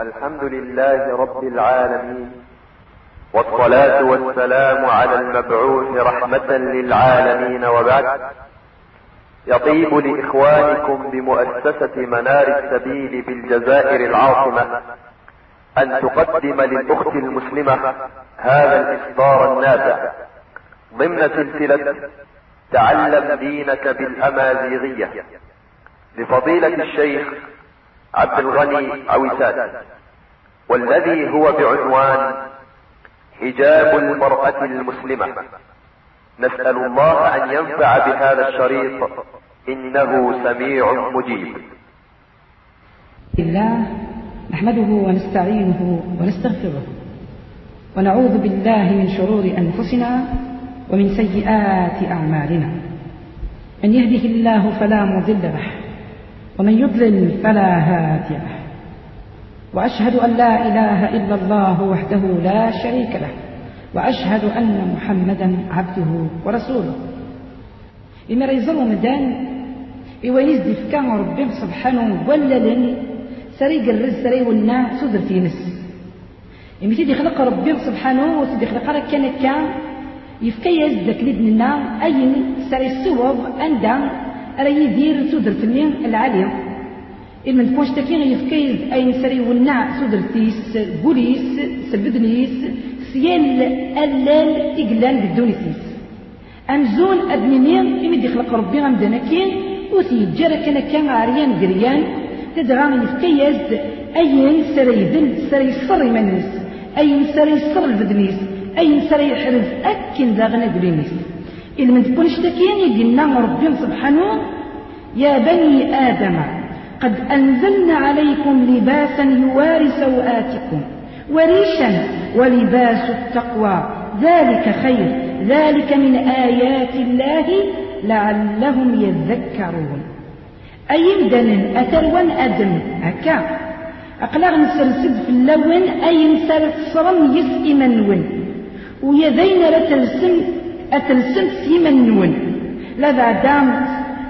الحمد لله رب العالمين والصلاة والسلام على المبعوث رحمة للعالمين وبعد. يطيب لإخوانكم بمؤسسة منار السبيل بالجزائر العاصمة أن تقدم للأخت المسلمة هذا الإصدار النافع. ضمن سلسلة تعلم دينك بالأمازيغية. لفضيلة الشيخ عبد الغني عويسات والذي هو بعنوان حجاب المرأة المسلمة. نسأل الله أن ينفع بهذا الشريط. إنه سميع مجيب. الله نحمده ونستعينه ونستغفره. ونعوذ بالله من شرور أنفسنا ومن سيئات أعمالنا. من يهده الله فلا مضل له ومن يضلل فلا هادي له. وأشهد أن لا إله إلا الله وحده لا شريك له. وأشهد أن محمدا عبده ورسوله. إما ريزر مدان إوانيز دفكا ربي سبحانه ولا لن سري قرز سري والنا سدر تينس إما تيدي خلق ربي سبحانه وتيدي خلق رك كان كان يفكا يزدك لدنا أين سري السوض أندا راه يدير سدر تنين العالية. إما تكونش تكين يفكا أين سري والنا سدر تيس بوليس سبدنيس سيال ألال إقلال بدونيسيس أمزون أدمينين إما دي خلق ربي غمدنا كين وتيجرى كان كان عريان قريان. تدغى يفكيز أين سري ذل سري صر منس أين سري صر البدنيس أين سري حرز أكن داغنا قرينيس إذا من تكونش تكين يقلنا ربي سبحانه يا بني آدم قد أنزلنا عليكم لباسا يواري سوآتكم وريشا ولباس التقوى ذلك خير ذلك من آيات الله لعلهم يذكرون. أي مدن أتروان أدم هكا أقلاغ نسلسد في اللون أي نسالة صرم يس إمنون ويذين لتلسم أتلسم سيمنون لا بعدام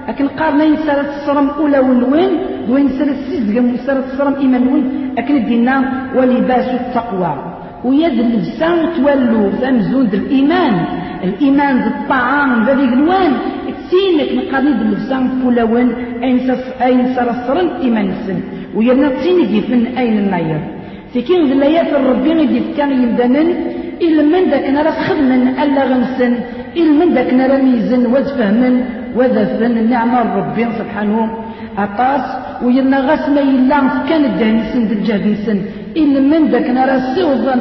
أكن قارنا نسالة صرم أولى ونوين وين سالة سيزقم وسالة صرم إمنون أكن الدينا ولباس التقوى. ويد تولوا فمزون الإيمان. الإيمان ذي الطعام ذي الوان. تسينك نقارني باللبسان فولوان أين سرسرن إيمان السن ويرنا تسينك يفن أين النير تكين ذي الآيات الربين يدي كان يمدنن. إلا من ذاك نرى خدمن ألا غنسن إلا من ذاك نرى ميزن وذفهمن وذفن نعمة ربي سبحانه. أطاس ويرنا غسما يلا كان الدهن سن الجهد من ذاك نرى سوضا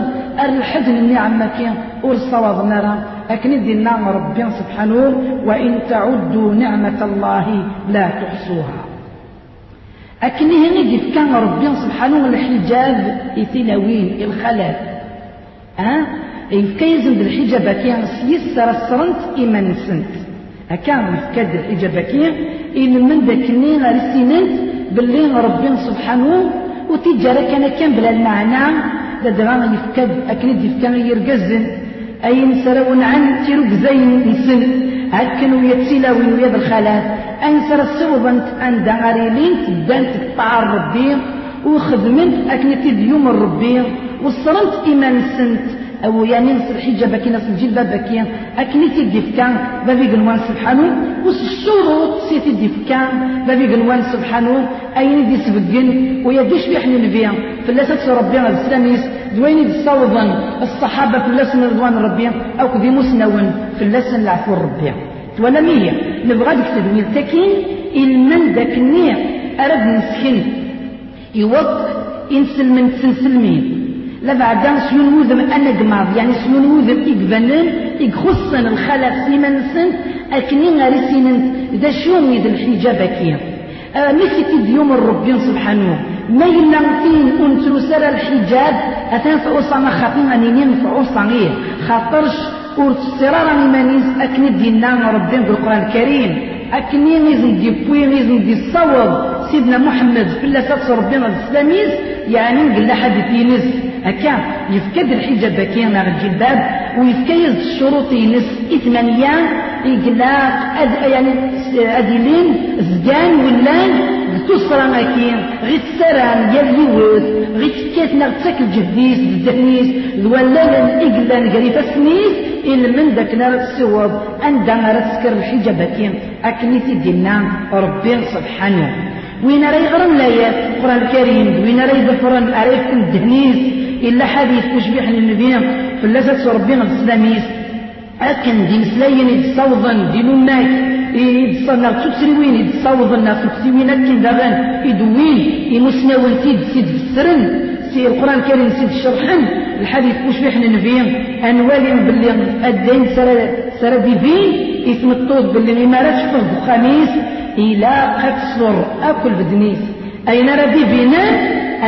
الحزن النعمة كين والصواب نرى. لكن دينا ربي سبحانه وإن تعدوا نعمة الله لا تحصوها. أكن هنا كان ربي سبحانه الحجاب يتلاوين الخلاف ها؟ يفكيزن بالحجاب كان سيسر السرنت إيمان سنت. أكان يفكاد الحجاب كان إن من ذاك النين رسينت باللي ربي سبحانه وتجارة كان كان بلا المعنى. لدغانا يفكاد أكن يفكان يرقزن. أي نسرون عن تيروك زي نسن هكذا ويتسلاوين ويد الخالات أي نسر السوبنت أن دعاريلين تبان تقطع الربي وخدمت أكنت ديوم الربي وصرنت إيمان سنت. أو يعني نصر حجاب كي نصر جلبة بكيا أكنت الدفكان بابي قنوان سبحانه والشروط سيت الدفكان بابي قنوان سبحانه أي ندي سبقن ويدوش بيحنون بيا فلاسة ربنا الإسلاميس دوين يتصوضا الصحابة في اللسن رضوان ربي. أو كذي مسنون. في اللسن العفو ربي. ولا مية. نبغى ديك تدوين تكين. إلمن داك النية. أرد نسكن يوق إنسل من لا بعد سيون وذم أنا قماض يعني سيون وذم إقبنن إقخصن الخلاف سيمن سن أكنين غرسينن ذا شوم يد الحجاب كيا. آه مثل يوم الرب سبحانه. ما يلغتين أنتو سر الحجاب أتان فأصانا خاطين أنينين فأصانيه خاطرش ورتسرار مانيس أكن دينا ربي بالقرآن الكريم. أكني نيزن دي بوي نيزن دي الصواب سيدنا محمد في الله ساتس ربنا الإسلاميز يعني نقول حد ينس هكا يفكد الحجاب بكينا على الجلباب ويفكيز الشروط ينس. إثمانية إقلاق أد يعني أديلين زدان ولان. الدسرة ماكين غير السران ديال اليوث غير تكاتنا تاكل جهديس بالدهنيس الولال الإقلان قريفة سنيس إلا من ذاك نار السواب عندما تسكر الحجاب كين أكني تدينا ربي سبحانه. وين راه يغرم الآيات القرآن الكريم؟ وين راه يذكرن أريكم الدهنيس؟ إلا حديث تشبيح للنبي فلاسة ربي الإسلاميس أكن دي مسلاين يتصوضن دي نماك. يتصنع تسروين يتصوضن تسوين أكن دغن يدوين يمسناون تيد سيد السرن سي القرآن الكريم سيد الشرحن الحديث مشبيح للنبي أنوالي باللي الدين سرى بيبين اسم الطوط باللي ما راه شفت الخميس. إلى قتصر أكل بدنيس. أين راه بيبينا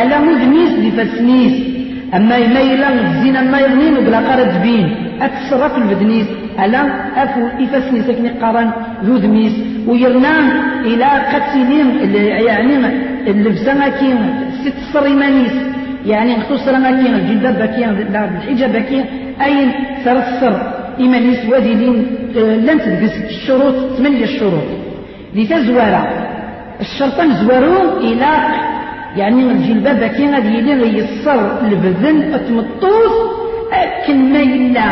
ألا مدنيس بفسنيس أما ما إلا الزنا ما يغنين بلا قرد بين. أكثر في البدنيس ألا أفو إفسني سكني قرن ذو دميس ويرنام إلى قتلين يعني اللبسة كين ست صريمانيس. يعني خصوصا ما كين الجلباب كين الحجاب كين أين سرسر إيمانيس وادي لين لن تدقس الشروط ثمانية الشروط لتزوارا الشرطان زوارو إلى يعني الجلباب كي غادي يلي يصر البذن اتمطوس أكن ما يلا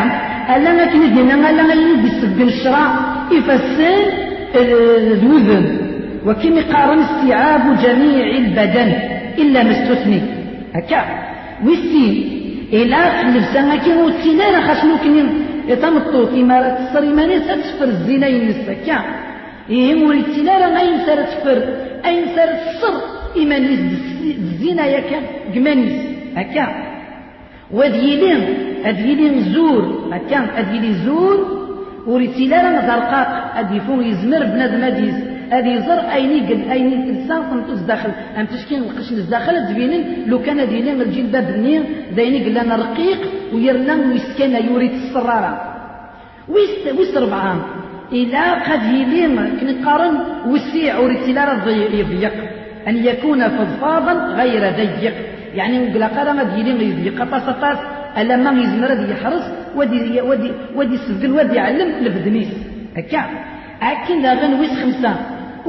ألا ما كنا دينا الا ما يلي يسبن الشرع يفسن الوذن وكم يقارن استيعاب جميع البدن إلا ما استثني. هكا ويسي. إلى اللبسه كي وتينا خاصنو كني يتمطو كيما تصر يماني تسفر الزنا ينسكا إيه موريتينا راه غاين سار تفر أين سار الصر إيمانيس الزنا ياك قمانيس هكا وأديلين. أديلين زور. هكا اديلي زور. وريتيلا راه زرقاق فون يزمر بنادم ادي ادي زر أيني قد أيني انسان قنطوس داخل أم تشكين القشن الداخل تبينين؟ لو كان ديلين الجلباب النير دايني قلنا رقيق ويرنا ويسكن يوريت السرارة ويست ويست ربعان إلى قد يليم كنقارن وسيع وريتيلا يضيق. أن يكون فضفاضا غير ضيق. يعني نقول قال ما ديلين يضيق. طاس طاس ألا ما يزمر دي يحرص ودي ودي ودي سجل ودي يعلم لبدنيس هكا أكن غن ويس خمسة.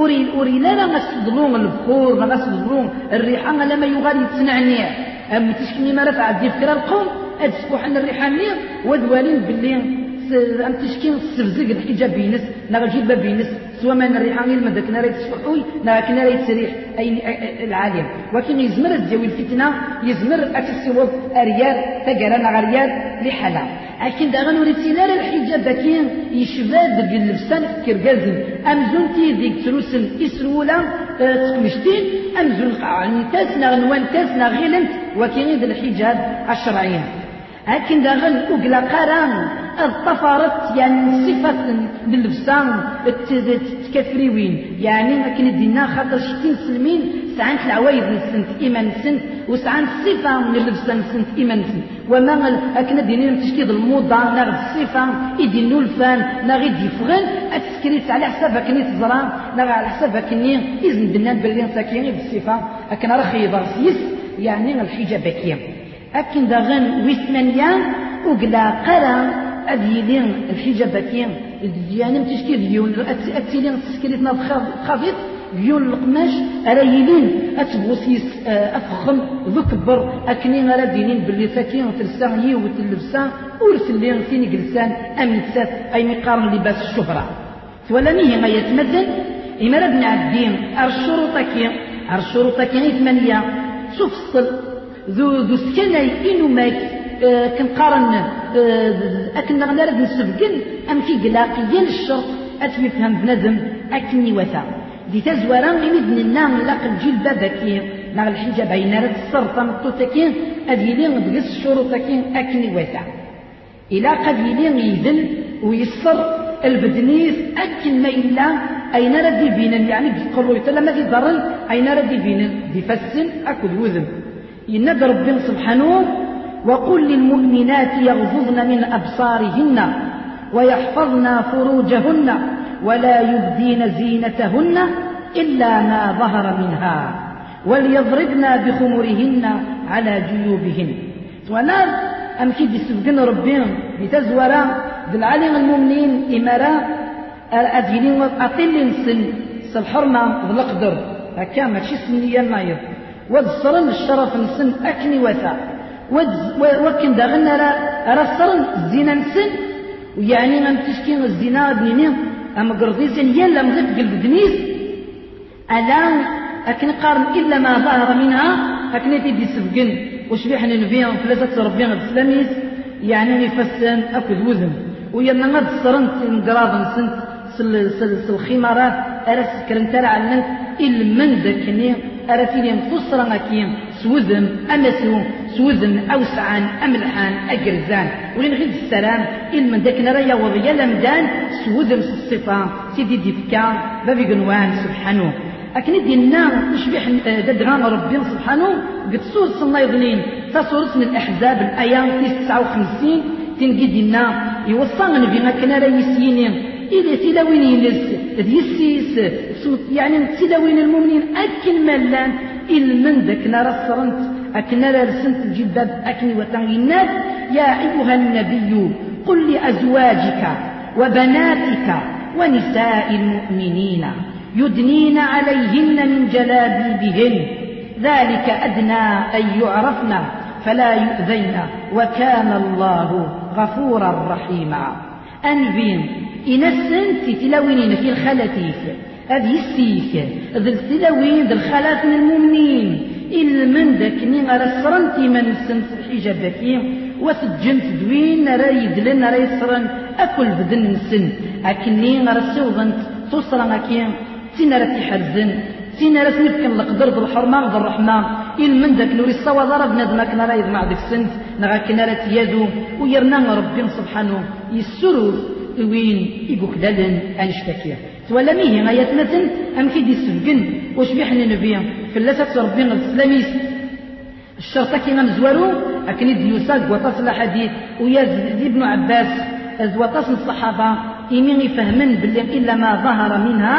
أوري أوري لا لا غسدلون البخور ما غسدلون الريحة لا ما يغادي يتصنعني. أم تشكني ما رفع فكرة القوم أتسكوح أن الريحة نير. ودوالين باللي أم تشكين السفزق الحجاب بينس نغ الجلبة بينس سواء ما الريحة غير مدك ناري تشفحوي نغ كناري تسريح أي العالم ولكن يزمر الزيوي الفتنة يزمر أكسيوب أريال تقرا نغ أريال لحلا. لكن دا غنوري تينار الحجاب كين يشباد ديك اللبسان كرقازن. أمزون تي ديك تروسن إسرولا تقمشتين أمزون قاعني تاسنا غنوان تاسنا غيلنت وكين الحجاب الشرعيين لكن دا غن أقلا قران الطفرت يعني صفة باللبسان تكفريوين. يعني لكن دينا خاطر شتين سلمين سعنت العوايد نسنت إيمان نسنت وسعنت الصفة من اللبسة نسنت إيمان نسنت وما أكن دينين تشكيد الموضة ناغد الصفة يدينو الفان ناغد يفغن أتسكريت على حسابك ني تزرع ناغ على حسابك ني إذن بنان بلين ساكين بالصفة أكن رخي ضرسيس يعني الحجاب كيم أكن داغن ويثمانيا وقلا قرا أديلين الحجاب كيم يعني تشكي ديون أتسيلين تسكريتنا خفيف ديون القماش أرايلين. أتبوسيس أفخم ذو كبر أكنين أرا دينين باللي ساكين تلسان يوت اللبسان ورسلين فين جلسان أمنسات أي مقارن لباس الشهرة. ولا ميه ما يتمدن. إما بن عدين الشروط كي الشروط كي ثمانية سفصل ذو ذو سكني إنو ماك آه كنقارن آه أكن نغنى نسبقن أم في قلاقيا الشرط أتفهم بنادم أكني وثا. دي تزورا يمدن النام لقد جيل بابكين نغ الحجاب بين رد السرطة مطوتكين أديلين دقس الشروطكين أكني وثا. إلى قد يلين يذن ويصر البدنيس أكن ما إلا أين ردي بينا يعني قالوا يتلا ما في ضرل أين ردي بينا؟ بفسن أكد وذن. ينادى ربنا سبحانه وقل للمؤمنات يغضضن من أبصارهن ويحفظن فروجهن ولا يبدين زينتهن إلا ما ظهر منها وليضربن بخمرهن على جيوبهن. وأنا أمكي بسبقن ربهم بتزورا بالعالم المؤمنين إمارا أدينين أطل سن الحرمة بالقدر هكا ماشي سنية النايض وذصرن الشرف نسن أكني وثا وكن داغنا راه صرن الزنا نسن. ويعني غم تشكين الزنا بنيني أما قرضيسين يلا مغيب قلب دنيس ألا أكن قارن إلا ما ظهر منها. أكن تدي سبقن وشبيح نبيهم فلاسة ربيهم السلاميس يعني نفسن أكد وذن ويلا غد صرنت نقراض نسنت سل سل سل الخمارات أرس كرنتر علنت إلمن ذاكني أرثيني فصرا كيم سوذم أمسو سوذم أوسعان أملحان أجرزان. ولين غير السلام إلمن ذاك نرى وضيا لمدان سوذم الصفة سيدي ديفكا بابي قنوان سبحانه. أكن دينا يشبح ددغان ربي سبحانه. قد سور صلى يظنين تصور من الأحزاب الآية 59 تنقي دينا يوصلنا بما كان راه إذا تلاوين يلس يسيس يعني تلاوين المؤمنين أكن ملان إلمن ذاك نرى الصرنت أكن نرى الجباب أكن وتنغينات يا أيها النبي قل لأزواجك وبناتك ونساء المؤمنين يدنين عليهن من جلابيبهن. ذلك أدنى أن يعرفن فلا يؤذين وكان الله غفورا رحيما. أنبين. إن السنت تلاوين في الخلاتيك هذه السيك ذي التلاوين ذي الخلات من المؤمنين. إلا من ذاك ني غير سرنتي من السنت الحجاب ذاكي وتجمت دوين رايد لنا رايسرن أكل بدن السن أكني غير سوضنت تصرن أكي تينا راه تحرزن تينا راه نبكن القدر ذو الحرمة ذو الرحمة. من ذاك نوري الصوى ضرب بنادم كنا راه يضمع ذاك السنت نغا كنا راه تيادو ويرنا ربي سبحانه. يسرو وين يقوك دالن أنشتكيه ولا ميه ما يتمثل أم كي دي سفقن واش بيحنا نبيا؟ فلاسة ربي الإسلاميس. الشرطة كيما مزوارو أكن ديوساك وطاس الحديث ويا ابن عباس. وطاس الصحابة إيمين يفهمن باللي إلا ما ظهر منها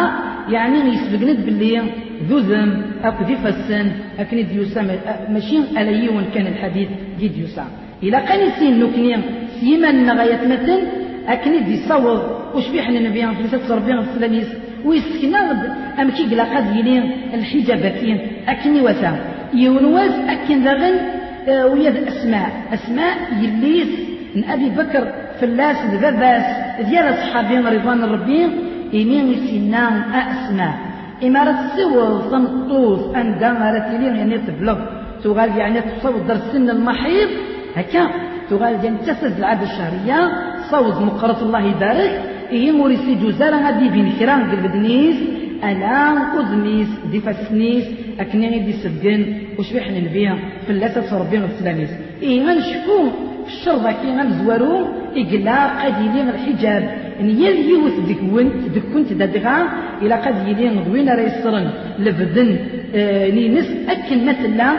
يعني يسبقند باللي ذو ذنب. أو ذي فسن أكن ديوسا ماشي أليون كان الحديث دي ديوسا إلا كان يسين نكني سيما نغاية مثل أكن دي صوض وش بيحنا نبيان في ستة ربيان السلاميس ويسكنا أم كي قلا قد يلين الحجاباتين أكني وثا يونواز أكن ذغن آه ويا أسماء. أسماء يليس من أبي بكر فلاس الباباس ديال أصحابين رضوان الربي إمين سنان أسماء. إمارة سوى ثمطوس أن دامرة لين يعني تبلغ. تغال يعني تصور السن المحيض هكا. تغال يعني تسز العادة الشهرية. صوت مقرة الله يبارك إيه موريسي جوزارة غادي بين كرام قلب دنيس أنا قدميس دي فاسنيس أكني دي سبقن وش بيحنا نبيا في اللاسة ربنا السلاميس إيه غنشكو كي غنزوارو إقلا قد يلين الحجاب. إن يل يوث دكونت دكونت دادغا إلا قد يلين ضوين ريسرن لبدن آه نينس أكن مثلا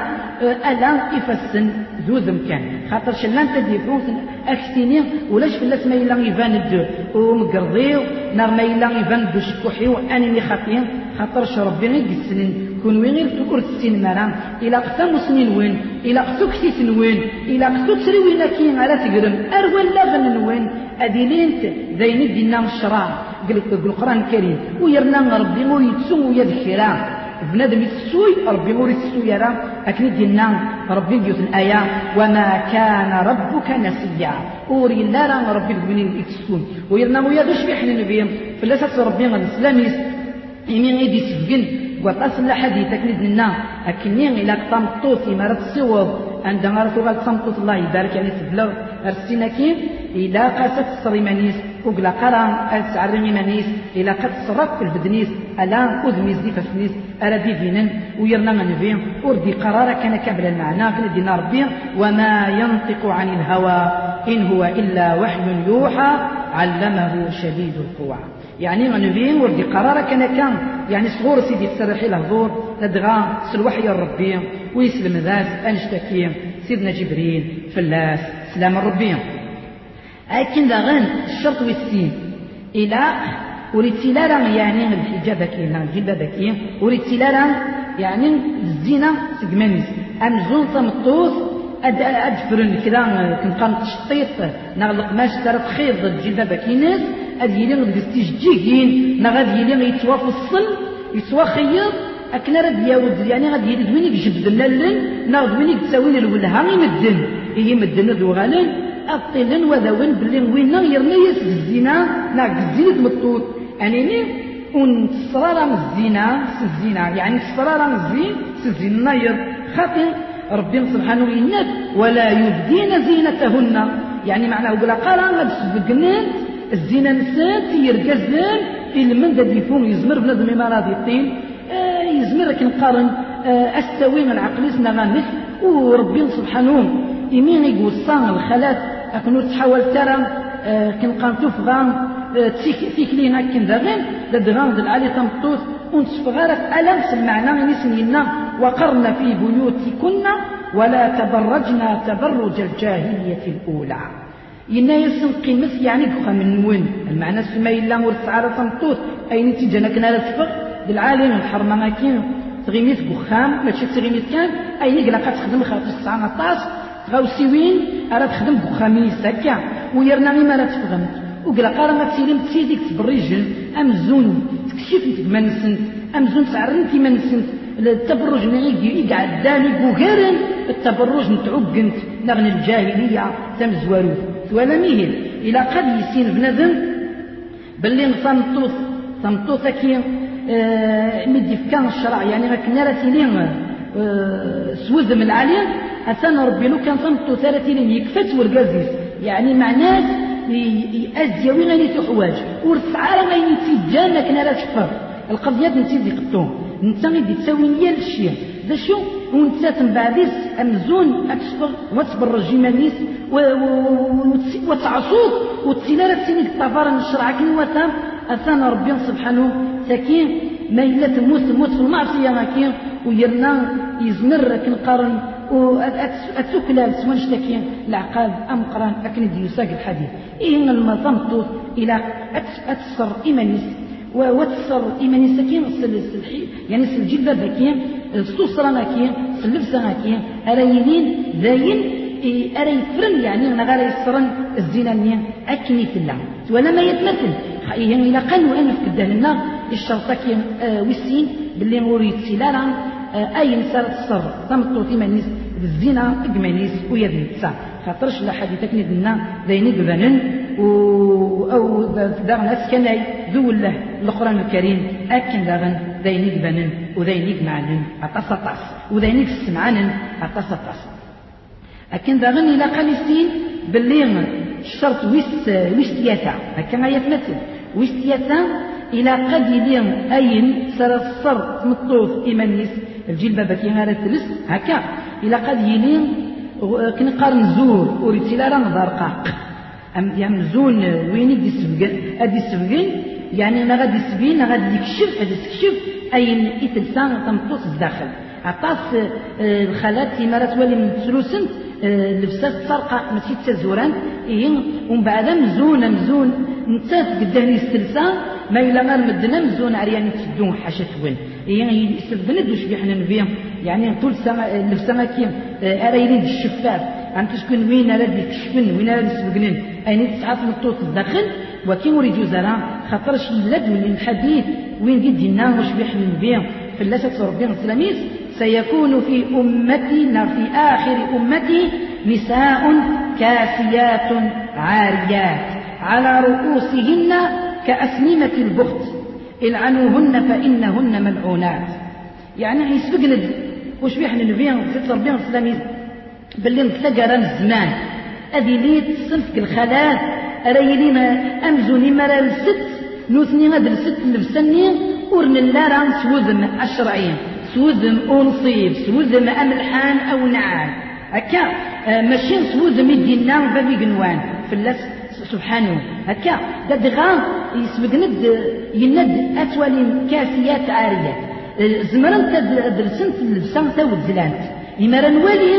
ألا إفسن ذو ذمكان. خاطر شلان تدي فروس أكسيني ولاش فلاس ما يلا يبان الدو؟ ومقرضيو نار ما يلا يبان دو شكوحي وأنني خاطين خاطر شربي غير السنين كون وين غير تكر السن مرا إلا قسم سنين وين؟ إلا قسو كسيس وين؟ إلا قسو تسري وين كي على تقرم أروان لا غن وين؟ أدينينت زين دينا الشرع قلت القرآن الكريم. ويرنا ربي مو يتسو ويذكرا. بنادم يتسوي ربي موري يتسوي راه أكن دينا ربي ديوت الآية وما كان ربك نسيا. أوري لا راه ربي بنين يتسون ويرنا ويا دوش بيحنا نبيهم فلاسة ربي غد السلاميس يمين غيدي سفقن وطاس لا حديث أكن دينا. أكني إلا قطام طوتي مرات الصواب عندما رثوغا تصمت الله يبارك يعني تبلغ. أرسينا كيف إلا قاست الصريمانيس وقلا قرا السعرين مانيس إلا قد صرف في البدنيس ألا أذميز دي فسنيس ألا دي فينن ويرنا من فين؟ وردي قرار كان كبل المعنى في دينا ربي وما ينطق عن الهوى إن هو إلا وحي يوحى علمه شديد القوى. يعني من فين؟ وردي قرار كان كان يعني صغور سيدي تسرحي الهضور ندغى سلوحي الربي ويسلم ذات أنشتكي سيدنا جبريل فلاس سلام الربي. لكن غن الشرط والسين. إلى وريد سلالة يعني الحجاب كينا الجلباب كي وريد سلالة يعني الزينة سقمانيس أمزون تمطوث أد أدفرن كذا كنقام تشطيط. نغلق ماش ترى تخيض الجلباب كيناس أد يلين غد تجيجين نغاد يلين يتوافصل يتوخيض أكن رد ياود يعني غادي يريد وين يجبد اللن ناخذ وين تساوين الولها يمدن هي مدن ذو غالن أطلن وذا وين بلي وين يرمي يس الزنا ناك الزينة مطوط أنيني ونتصرار الزنا الزنا يعني تصرار الزين سزين ناير. خاطر ربي سبحانه ينك ولا يبدين زينتهن. يعني معناه بلا قال غاد سبقنات الزينة نسات يركزن من ذا يفون يزمر بنادم ما راضي الطين آه يزمر لكن قارن. آه أستوي من عقلي سنا غامث وربي سبحانه يمين يقصان الخلات أكنو تحاول ترى آه كنقام تفغام آه تيكلينا كن ذاغين لدغام ذا العالي تمطوط ونتفغارت ألمس المعنى نسنينا وقرن في بيوتكن ولا تبرجنا تبرج الجاهلية الأولى. إنا يسن قيمس يعني كخا من وين؟ المعنى سما إلا ورث على تمطوط أين تيجانا كنا تفغ بالعالم الحرمة كين تغيميت بخام ماشي تغيميت كان أين قلا تخدم خاطر الساعة طاس غاوسيوين أراد تخدم بخاميس هكا ويرنا ما راه تفهمت وقال قال ما تسيري تسيديك تبريجن أمزون تكشف ما نسنت أمزون تعرن كيما نسنت التبرج نعيق يقعد داني بوغيرن التبرج نتعقنت نغني الجاهلية تمزورو ولا ميهل إلى قد يسين بنادم باللي نصمتوث صمتوث كي آه مدي كان الشرع يعني ما كنا سوذ من العالية أثنى ربي لو كان صمتو ثلاثين يكفت ورقازيس يعني معناه يأزيا وين غادي تحواج ورسعى ما يتجانا كنا راه شفر القضية نتي دي قطوم انت غادي تساوي نيا الشيء ذا شو وانت تنبعديس أمزون اكسفر وتصبر الجماليس وتعصوك. وتسيلا سينيك الطفارة الشرع كي وتام أثنى ربي سبحانه سكين ما إلا تموت تموت في المعصية ماكين ويرنا يزمر كنقارن وأتسكلا سوان شتكين العقاد أم قران. أكن ديوساق الحديث. إيه المضمطوط إلى أتسر إيمانيس. وتصر إيمانيس كين يعني الجلبة ذاكين السوسرة كين اللبسة كين أرايلين ذاين. أرى يفرن يعني أنا غير يسرن الزنا أكني في الله ولا ما يتمثل. يعني إلى قالوا أنا في الدهلنا الشرطة كين آه وسين باللي موريت سلالا آه أي نسار تصر. تمطو ثمانيس بالزنا إجمانيس ويدني تسا خاطرش لا حديث كني دنا ذيني قبنن و أو داغن أسكناي ذو الله القرآن الكريم. أكن داغن ذيني قبنن وذيني معلن أطاس أطاس. وذيني السمعان أطاس أطاس. أكن داغن إلى قالسين باللي الشرط ويس ويس تياتا هكا يتمثل. ويس تياتا إلى قد يلين أين سر الصر مطوف إيمانيس. الجلبة كي غير تلس هكا. إلى قد يلين كنقارن زور وريتي لا نظر قاق. أم يعني زون وين يدي سبقن أدي سبقن يعني ما غادي سبين غادي يكشف غادي تكشف أين إتلسان تمطوس الداخل. عطاس الخالات كيما راه تولي من تسلوسنت لبسات سرقة ماشي تزوران إيه ومن بعد مزون مزون. نتات قدام يستلسان ما إلا غير مدنا مزون عريان تسدون حاشا توين إيه يستبند وش بيحنا نبيهم. يعني طول سما لبسا كيم. أرى يريد الشفاف. عم تسكن وين راه يكشفن وين راه يسبقنن أين تسعة من الطوط الداخل وكيم وريد زرا خاطرش يلد من الحديث. وين قد دينا وش بيحنا نبيهم؟ في اللاسة ربنا السلاميس سيكون في أمتي في آخر أمتي نساء كاسيات عاريات على رؤوسهن كأسنمة البخت. العنوهن فإنهن ملعونات. يعني يسبقنا وش بيحنا نبيان في ربنا السلامي باللي نتلقى ران الزمان أذي ليت صنفك الخلاف أريلينا أمزوني مرا الست نوثني غاد الست لبسني ورن اللارا سوذم الشرعين سوذم أنصيب سوذم أملحان أو نعام هكا ماشي سوذم يدينا بابي قنوان الله سبحانه. هكا داد غام يسبق ند يند أتوالي كاسيات عاريات زمرن تدرسن اللبسان تاود زلانت إمارا نوالي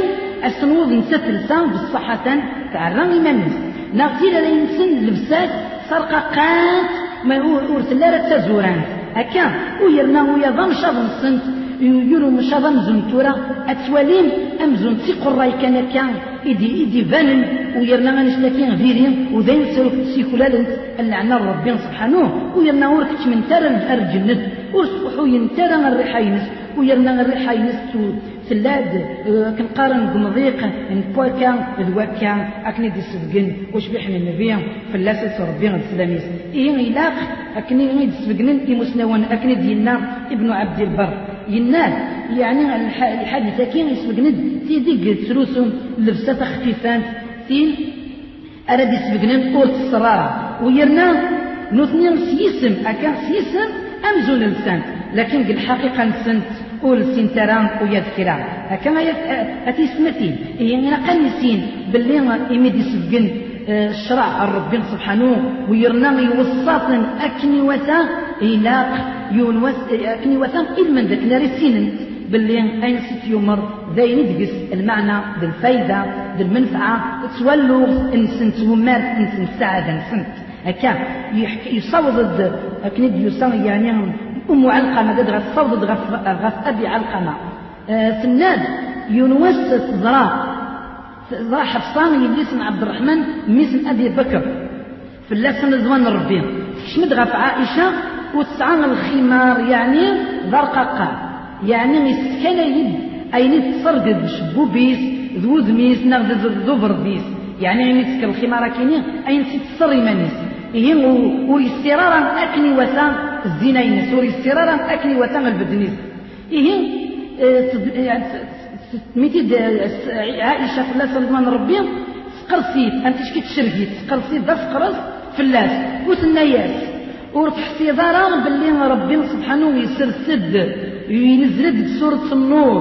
أسنوض نسات لسان بالصحة تعرى إيمانيس نغتيل لا ينسن لبسات سرقاقات ما ورث لا تزوران. هكا ويرنا ويا ضم شاف السنت يقولوا مش هذا مزنتورة أتوالين أمزون تيقر راي كان كان إدي إدي بانن ويرنا ما نشلاكين غيرين وذين سلوك سيكولالنت اللعنة ربي سبحانه ويرنا وركت من ترى الجنة ورسوحو ينترى الريحينس ويرنا الريحة ينستو تلاد آه، كنقارن بمضيق نبوكا ذوكا أكني دي سبقن وش بيحنا النبي؟ فلاسة ربي السلاميس إيه إلاق أكني دي سبقن إمسنوان أكني دينا ابن عبد البر. ينال. يعني الحادثة ساكين يسبقن تيديك تروسهم لبسة خفيفان تين أراد يسبقن أول الصرارة ويرنا نثنين سيسم أكا سيسم أمزون لسان. لكن الحقيقة نسنت. قول سين ترام ويذكرا هكا أتي سمتين هي أنا قنسين باللي إميدي سبقن آه، الشرع الرب سبحانه ويرنا يوسطن أكني وثا إلاق يونوس أكني وثا إل من ذاك نارسين باللي أين ست يمر ذاين دقس المعنى بالفايدة بالمنفعة. تولوا انسنت ومات انسنت سعادة انسنت هكا يصوض أكني يصوض يعني أم علقمة قد غتصوض غف, غف أبي علقمة. آه سناد يونوس زرا زرا حفصان اسم عبد الرحمن ميسم أبي بكر. في اللسان زوان ربي شمد غف عائشة؟ وتسعى الخمار يعني ذرقاقا يعني مسكنة يد. أين تصرقد بشبوبيس ذو ذميس نغد ذو برديس يعني أين تسكر الخمار كيني أين تتصري منيس إيه ويسترارا أكني وثان الزنا ينس ويسترارا أكني وثان البدنيس إيه ميتي عائشة الله صلى ربي سقرسيت أنت شكي تشرقيت سقرسيت ذا سقرس الله وثنيات. ورتحسي دارا باللي ربي سبحانه يسرسد ينزلد بسورة النور.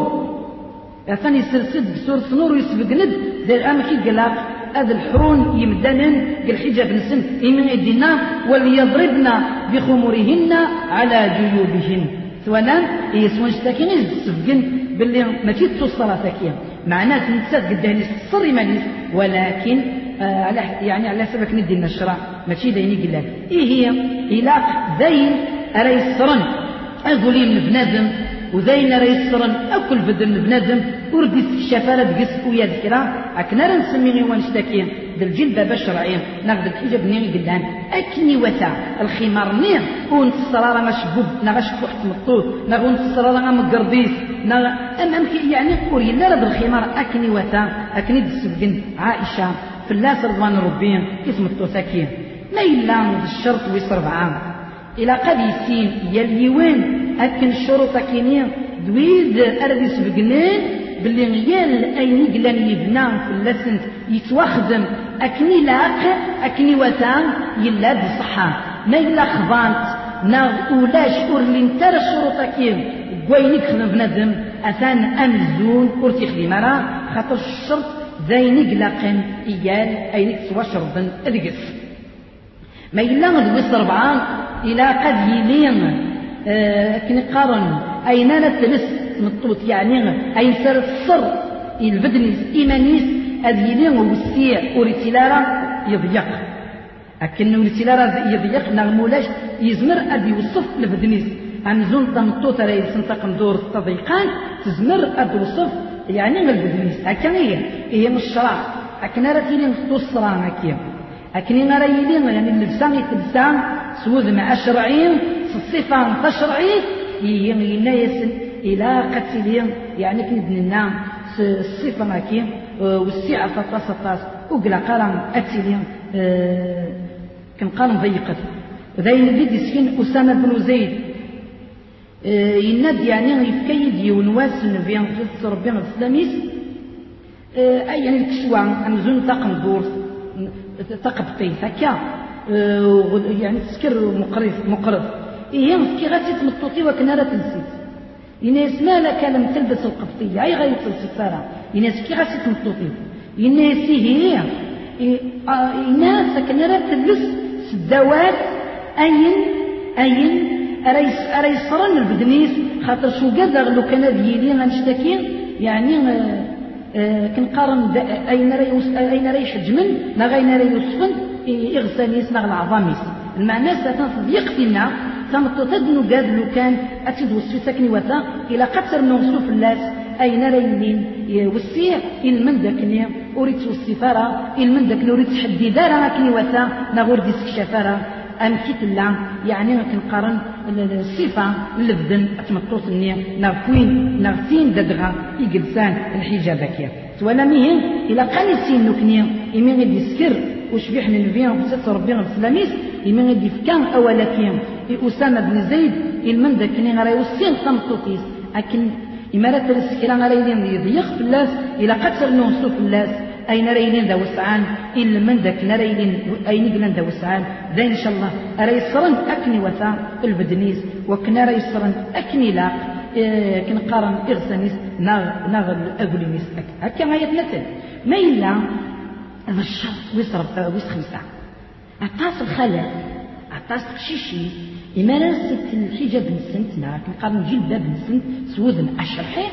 ثاني يسرسد بسورة النور ويسبق ند دير أمكي قلاق هذا الحرون يمدنن بالحجاب نسن إمن يدينا وليضربن بخمرهن على جيوبهن. سواء يسوان شتاكين يسفقن باللي ما في تصرى ثاكيا معناه نتساد قدام الصر مانيس ولكن آه على يعني على سبك ندي النشرة ماشي ديني قلال إيه هي؟ إلى ذين أري الصرن أقولين بنادم وذين راه يسرن أكل بدن بنادم ورد الشفارة دقس ويا ذكرى. أكنا نسمي غير ونشتكين بالجلبة بشرعين ناخذ الحجاب نيغي قدام. أكني وتا الخمار نير ونت الصرارة مشبوب نغش وقت مطوط نغونت الصرارة مقربيس نغ أمام يعني قولي لا رد الخمار أكني وتا أكني دسبقن عائشة. الله رضوان ربين اسم التوساكين ما إلا الشرط ويصرف عام. إلى قد يسين يلي وين أكن الشروط كيني دويد أرد يسبقنين باللي غيال أين قلان يبنى في اللسن يتوخدم أكني لاق أكني وثان يلا بصحة. ما إلا خضانت. نا ولاش أور لنتر الشروط كيم. قوينك بنادم. أثان أمزون أور تخدم راه خاطر الشرط زينك لاقن إيال أينك سوا شرطا أدقس ما إلا غدوس ربعان إلى قد يلين آه كني قارن. أين تلس مطوط يعني أين سر؟ الصر البدنيس إيمانيس أذ يلين وسيع وريتلارا يضيق. أكن وريتلارا يضيق نغمولاش يزمر أذ يوصف البدنيس أمزون تمطوط راه يسنطق ندور التضيقان تزمر أذ يوصف يعني البدنيس. هكا هي هي مش شرع أكن راه تيلين تصرا هكا أكن راه يلين يعني اللبسان يتلبسان سوذ مع الشرعين الصفة تشرعي يسن إلى قتلهم يعني كندن النام الصفة ماكي والسعة فطاس فطاس وقلا قرن أتلهم آه، كان قرن ضيقت ذين بيد سكين أسامة بن زيد آه، يناد يعني يفكيد يونواس في في ربي الإسلاميس آه، يعني الكشوة أمزون طاقم دور. تقبطي هكا يعني تسكر مقرف مقرف. إيه كي غاتي تمطوطي وكنا راه تنسيت يناس ما لك لم تلبس القبطية أي غير السفارة يناس كي غاتي تمطوطي. يناس هي يناس كنا راه تلبس سدوات أين أين؟ أريس أريس صرن البدنيس خاطر شو قدر لو كان ديالي غنشتكي يعني آه، آه، كنقارن أين راه أين راه يحجمن ما غين راه يوصفن؟ إغسانيس نغ العظاميس المعنى ستنصديق فينا. تمطو تدنو قاد لو كان أتد وسي ساكني وثا إلى قتر نوصو في الناس. أين رينين وسيع من داكني؟ أريد السفارة من داكني أريد تحدي دارا. كني وثا نغور ديس الشفارة أم كيت لا يعني كنقارن الصفة لبدن أتمطوط النية نغفين نغفين ددغا يقلسان الحجاب كيا. ولا مين إلا قال يسين نكنيا إمين غادي يسكر وشبيح نبيا وسات ربي السلاميس إمين غادي يفكان أولا كيا. أسامة بن زيد المن داكني غرا يوسين تمطوطيس. أكن إما لا يدين يضيق في اللاس إلا قتل نوصو في اللاس. أين ريلين ذا وسعان؟ إلا من ذاك نريلين أين قلن ذا وسعان. ذا إن شاء الله. أرى يصرن أكني وثا البدنيس وكنا رى يصرن أكني لاق إيه كنقارن إغسانيس ناغ ناغ أقولينيس هكا ما يتنتن ما إلا هذا الشرط ويصرف ويس خمسة. أطاس الخلاء أطاس قشيشي إما لا ست الحجاب نسنت ناغ كنقارن جلباب نسنت سوذن أشرحي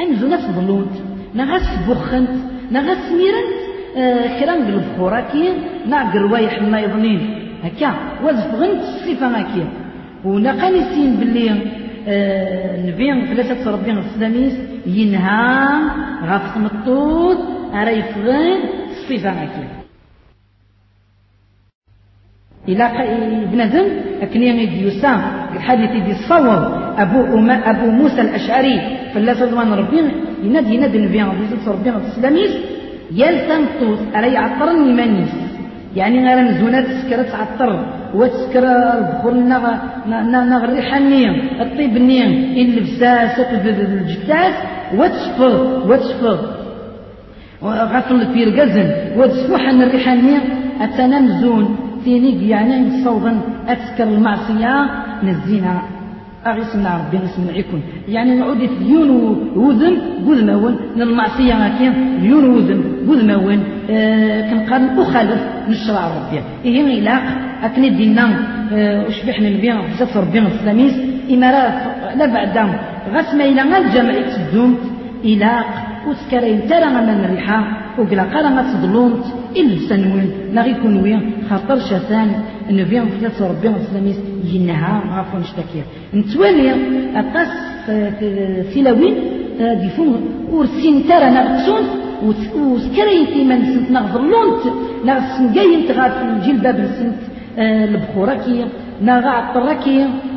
أنزو ناس ظلونت نغاس بخنت نغاس ميرنت آه كرا نقلب خوراكي ناق روايح ما يظنين. هكا وزفغنت الصفة هكا ونقاني سين باللي آه نبي ثلاثة ربي السلاميس ينهى غاف مطوط أرا يفغن الصفة هكا إلى بنادم لكن يدي يسام الحديث يدي صوب أبو أما أبو موسى الأشعري فلا رضوان ربي ينادي ينادي النبي عليه الصلاة والسلام السلاميس يلتم طوس أرى يعطرني منيس يعني غير مزونات تسكر تعطر وتسكر البخور نغ نغ الريحة النيم الطيب النيم اللبساس الجتاس وتشفر وتشفر غفل في القزن وتسفوح عن الريحة النيم أتنمزون تينيك يعني صودا أتسكر المعصية. نزينا أغسنا ربي نسمع يكون. يعني نعود ديون وذن قول مون المعصية هكين ديون وذن قول مون آه كنقارن أخالف نشرع ربي. إيه إلاق أكني دينا آه النبي بزاف ربي السلاميس إمارات لا بعد غاس ما إلى الجامع تدوم. إلاق وسكرين ترى من الريحة قال ما تظلمت إلا سنوين لا غيكون وين خاطر شاثان النبي ثلاثة ربي السلاميس ينهى غافو نشتكي نتوالي أقاس سلاوين ديفون ورسين ترى نغتسون وسكرين تيما نسنت نغظلونت نغسن جاي تغاف الجلباب نسنت البخورة كي نغا عطرة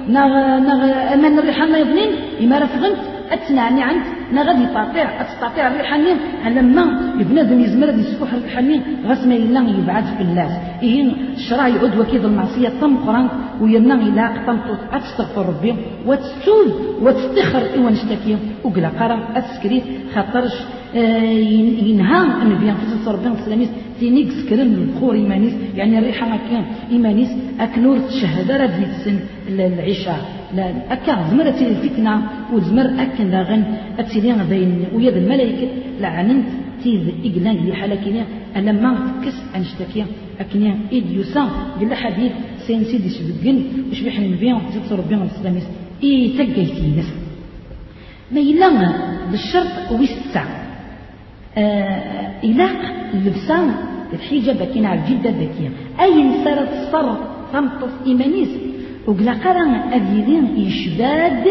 نغ نغ أمان الريحة ما يظنين إما رفغنت أتنعني عند ما غادي يطاطيع أتستطيع الريحانين على ما بنادم يزمر غادي يسفح الريحانين غاس ما إلا يبعد في الناس. إيه الشرع يعود وكيد المعصية تم قران ويرنا إلا قطنطوط أتستغفر ربي وتستوذ وتستخر إيوا نشتكي وقلا قرا أتسكريت خاطرش ينهى النبي صلى الله عليه وسلم تينيك سكرن البخور إيمانيس يعني الريحة ما كان. إيمانيس أكنور الشهادة راه السن العشاء. أكا زمر الفتنة وزمر أكن داغن أتسيلي بين ويد الملائكة. لعننت تيز إقلان اللي حالكيني أنا ما تكس أنشتكي إيد يوسا قال حديث سين سيدي شبقن. وش بيحن النبي وتزيد ربي السلاميس؟ إي تقيتي نس ما يلا بالشرط ويسع. آه إلاق اللبسان الحجاب كاين على الجدة ذكية. أي نسارة الصر تنطف إيمانيس وقلا قرأ أذيذين يشداد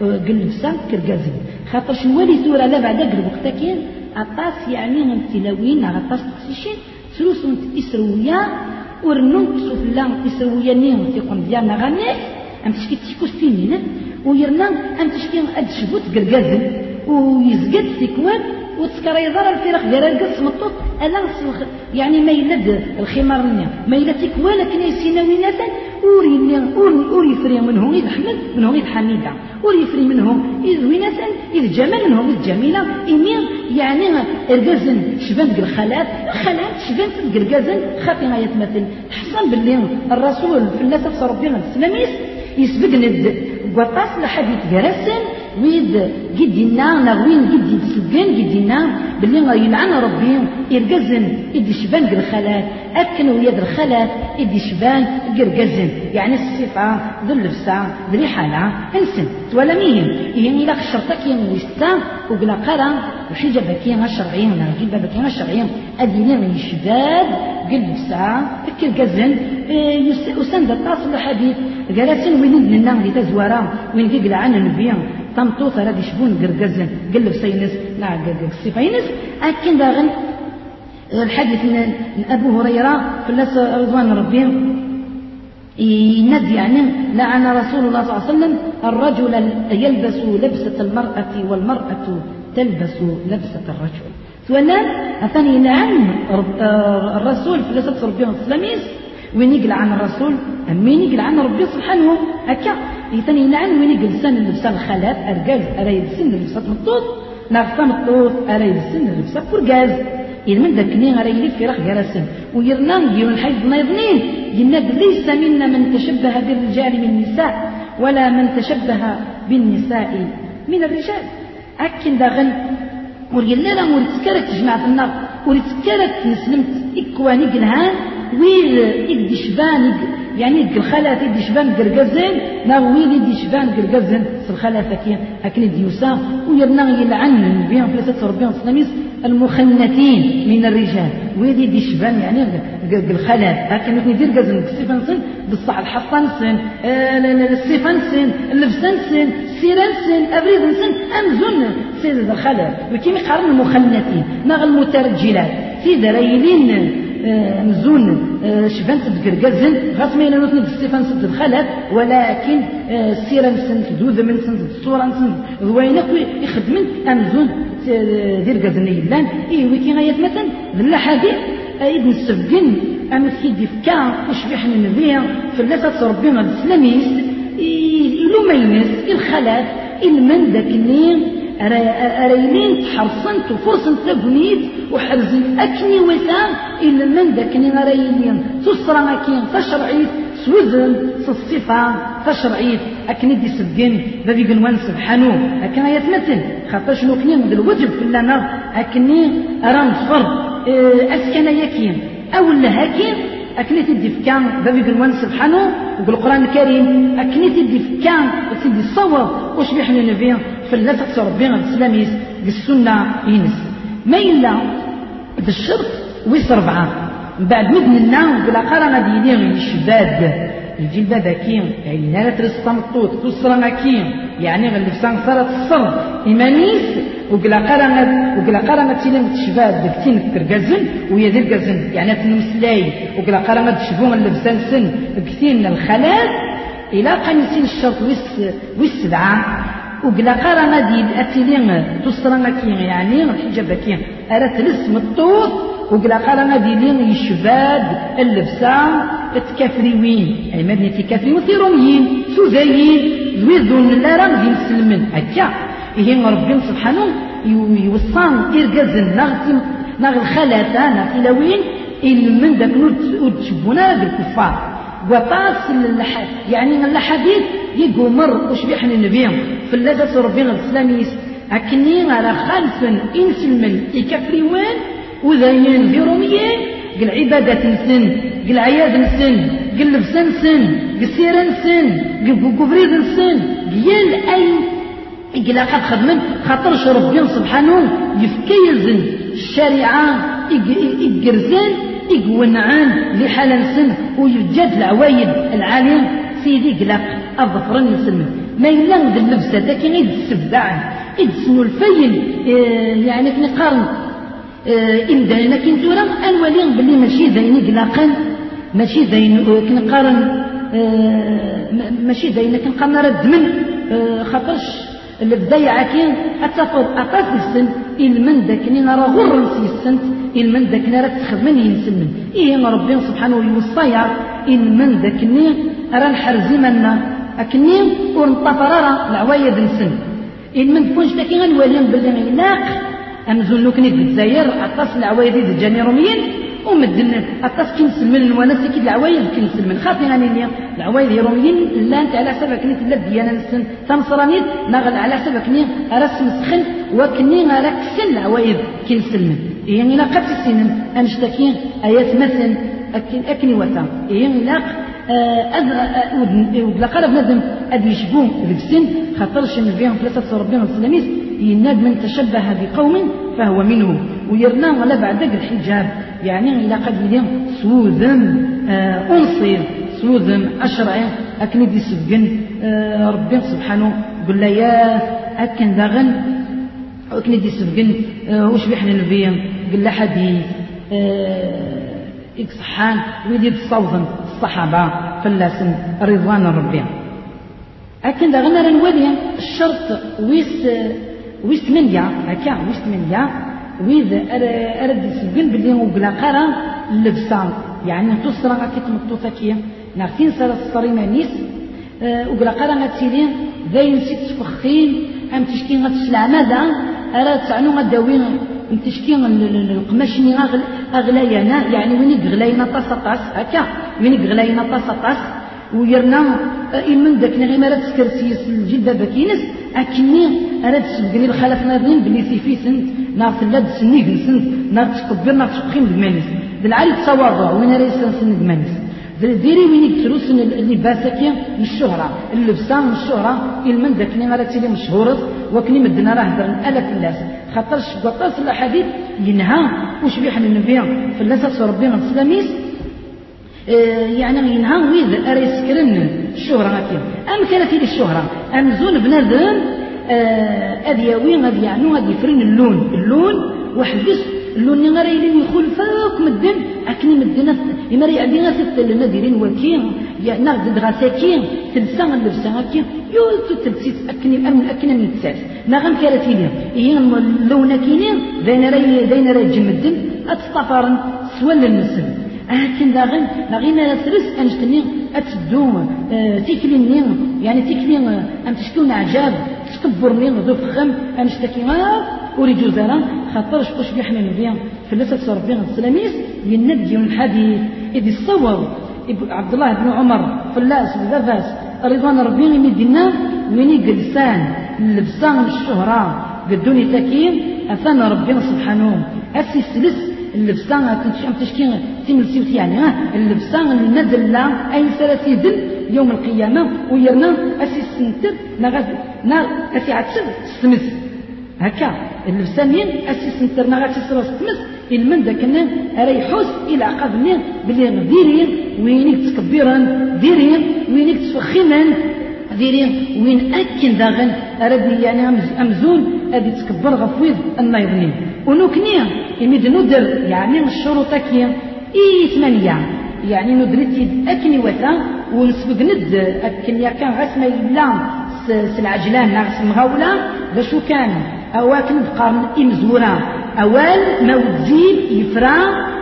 قلبسا كرقازي خاطر شنوالي ثورة لا بعد الوقت كاين أطاس يعني من تلاوين أطاس تقسيشين سلوسون إسرويا ورنون سفلا إسرويا نيم تيقون ديالنا غني أم تشكي تشكو سنين ويرنا أم تشكي أد شبوت قرقازي ويزقد تكوان وتسكر يضر الفرق ديال القص مطوط الا يعني ما يلد الخمار ما يلد تكوان كنا يسينا ويناتا وري وري يفري منهم إذ حمد منهم إذ حميدة. وري يفري منهم إذ ويناتا إذ جمال منهم إذ جميلة. إمير يعني الرجازن شبان الخالات الخالات شبان الرجازن خاطي يتمثل حسن باللي الرسول في تفسر ربنا السلاميس يسبق ند جرسن ويد جدنا نغوين جدي تسجن جدنا باللي يلعن ربي يرقزن يدي شبان الخالات أكن ويد الخالات يدي شبان قرقزن يعني الصفة ذو اللبسة ذو الحالة انسن. ولا مين يعني لك شرطك ينويستا وقلا قرا وحجة بكينا الشرعيين ولا جيبا بكينا الشرعيين أدينين يشداد قلبسة كرقزن وسند الطاس الحديث. قالت وين لنا اللي تزورا وين قيل عن النبي. طمطوطة راه يشبون قرقزن قلب سينس لا الصفينس أكن داغن. الحديث من أبو هريرة في الله رضوان ربي يند يعني لعن رسول الله صلى الله عليه وسلم الرجل يلبس لبسة المرأة والمرأة تلبس لبسة الرجل. ثوانا أثاني نعم الرسول في لسة ربي الإسلاميس وين يقل عن الرسول أمين يقل عن ربي سبحانه. هكا ثاني نعم وين يقل سن لبسة الخالات أرجاز أرى يلبسن لبسة مطوط نغفى مطوط أرى يلبسن لبسة فرقاز. من ذاك نين غير يلف في رخ جرسن ويرنا يون حيث نايضنين. يناد ليس منا من تشبه بالرجال من النساء ولا من تشبه بالنساء من الرجال. أكن داغن ورجل لا وريد سكرت جماعة النار. وريد سكرت نسلمت إكواني قلهان ويل إدي يعني الخلاف يدي شبان قرقزين نا ويل يدي شبان قرقزين الخلاف كي أكن ديوسا ويرنا يلعن بهم في ربهم سلاميس المخنثين من الرجال. ويدي دي شبان يعني الخلاف لكن مثل يدير قزن السيفان سن بصح الحصان سن آه، السيفان سن اللبسان سن السيران سن ابريد سن أمزون سيد الخلاف وكيف يقارن المخنثين نغ المترجلات. في ذريلين آه، مزون آه، شبان تذكر قزن غاس ما يلانوت ستيفان سد الخلف ولكن السيرة نسن دوذ من سن الصورة نسن ضوينك يخدمن أمزون دير قزن يلان اي ويكي غايات مثلا ذلا حديث أيد نسبقن أم سيدي فكا وشبيح بيا فلاسة ربنا الاسلاميس إلو ما يمس الخلاف المن داك النين أريلين تحرصنت وفرصنت لبنيت وحرزن أكني وسام إلا من ذاكني أريلين تصرى أكين تشرعيت سوزن الصفة تشرعيت أكني دي سبقين بابي قنوان سبحانه أكنا يتمثل خاطر شنو من الوجب في لنا أكني أرام فرض أه، أسكن يكين. أو هكين أكني تدي فكان. بابي قنوان سبحانه وبالقرآن الكريم أكني تدي فكان تدي الصواب وش بيحنا نبيه تقصى ربنا الإسلامي بالسنة ينس ما إلا بالشرط ويس ربعة. بعد مدن النام بلا قرن ديني الشباب. الباب كيم يعني لا ترسط مطوط تسرى كيم. يعني غير لفسان صارت الصر إيمانيس وقلا قرن وقلا قرن تيلم تشباب بكتين كرجزن ويا ذي الجزن يعني تنمسلاي وقلا قرن تشبون اللبسان سن. بكتين الخلال إلى قنسين الشرط ويس ويس وقلا قرا دي أتيلين تسرى كي يعني الحجاب كي أرى تلس مطوط وقلا قرا دي لين يشباد اللبسة تكافريوين أي مدني تكافري وثيروميين سوزايين ذويذون لا راه دي مسلمين هكا. إيه ربي سبحانه يوصان إرقازن نغتي نغ الخلاثة نغتلاوين إن من داك نود تشبونا بالكفار. وطاس يعني الحديث يقومر وش بيحن النبي في اللذة ربنا الإسلامي أكني على خلف إنس المل يكفري وين؟ وذاين في روميين قل عبادة نسن قل عياد نسن قل لبسان سن قل سيران سن قل كفريد نسن قيال أي قل قد خدمن خاطرش ربنا سبحانه يفكيزن الشريعة يقرزن. يقونعان لحال سن ويجد العوايد العالم سيدي قلق أظفر نسلم ما يلا ذا اللبسة ذاك غير السبدع سنو الفيل آه، يعني كني قارن آه، إن دانا كنت ورا أنوالي بلي ماشي ذاين قلاقا ماشي ذاين آه، كني قارن ماشي ذاين كني قارن رد من خاطرش البداية كين أتفض أقاس السن. إلمن داكني نرى غر في السنت إلمن داكني راه تخدمني ينسلم إيه ربي سبحانه يوصيا. إلمن داكني راه نحرزي منا أكني ونطفر راه العوايد نسن. إلمن تكونش تاكي غنولي باللي ناق أمزون لوكني في الجزائر أطاس العوايد ديال روميين ومدن أطاس كنسلمن وأنا سكيد العوايد كنسلمن خاطي غاني ليا العوايد لا أنت على حسب كنيت لا ديانا نسن. تنصرانيت ناغل على حسب كني رسم سخن وكني راك سن العوايد كنسلمن يعني لا قد سنن أنشتكين آيات مثل أكن أكني وثا. يعني لا لا قرب نادم أد يشبون السن خاطرش من فيهم ثلاثة ربنا السلاميس يناد من تشبه بقوم فهو منهم. ويرنا على بعد الحجاب. يعني إلى قد يدين سوذم آه أنصير سوذم أشرع أكن دي سبقن آه ربي سبحانه قل يا أكن داغن أكن دي سبقن آه وش بيحنا نبيا قل له حديث آه إكسحان ويدي الصوذم الصحابة فلاسن رضوان ربي. أكن دا غنى نولي الشرط ويس ويس ثمانية هكا ويس ثمانية ويد أرد سبين بلي وقلا قرا اللبسة يعني تصرى كي تمطوطة كي نعرفين سارة الصريمة نيس. أه وقلا قرا غتسيرين ذاين سيت تفخين. أم تشكي غتسلع ماذا أراد تعنو أم تشكي القماشني أغلينا يعني وين غلاينا طاس طاس. هكا. وين غلاينا طاس طاس. ويرنا إمن داك نغي مرات سكرسيس الجلبابة كينس. أكني أراد سبقني الخلف نادين بلي سيفي سنت نار تلاد سنيق سنت نار تكبر نار تبقيم دمانس بالعالي تصوابا وين راه يسنسن دمانس ديري وين يكتروس اللباس كي من الشهرة. اللبسة من الشهرة المن داك ني راه تيلي مشهورة وكني مدنا راه هدر ألف الناس. خاطر شبطاس الأحاديث ينهى وش بيحن النبي فلاسة ربي من السلاميس يعني ينهى ويد أرى يسكرن الشهرة هكذا أم كانت الشهرة؟ أم زون بنادم أذياوي غادي يعنو غادي يفرن اللون. اللون وحبس اللون اللي غير يلي يخول فوق مدن أكني مدن إما راه يعدي غاسة لنا ديرين وكين يعني نغد غاساكين تلسا اللبسة هكي يو تلسيت أكني أم أكني من التساس نغم كانت هي هي اللون كينين بين راي بين راي جمدن أتصطفرن سوال للنسل لكن داغن داغين ثرس أنجتني أتدو تيكلي يعني تيكلي أم تشكون عجاب تكبرني ذو فخم أنشتكي ما أريد زرا خاطر شقوش بيحمل بيا فلسة ربي السلاميس ينبي من حديث إذ الصور عبد الله بن عمر فلاس بذفاس رضوان ربي مدينة ويني قلسان اللبسان الشهرة قدوني تكين أثنى ربنا سبحانه. أسي سلس اللبسان كنت تشكي تملسي يعني اللبسان المدلة أي سلسي دل يوم القيامة ويرنا أسي سنتر نغاد نا أسي عتسد سمس. هكا. اللبسانين أسي سنتر نغاد سرس سمس. إلمن ذاك راه يحوس إلى عقدني بلي ديرين وينك تكبيرا ديرين وينك تفخما ديرين وين اكن داغن راه يعني امزون أدي تكبر غفويض النايضنين ونوكني يمد ندر يعني الشروط كي اي ثمانية؟ يعني ندرتي اكني وثا ونسبق ند يا كان غسما يلا سلعجلان ناقص مغاوله باش كان؟ اواكن بقارن امزوره أول ما وتزيد يفرا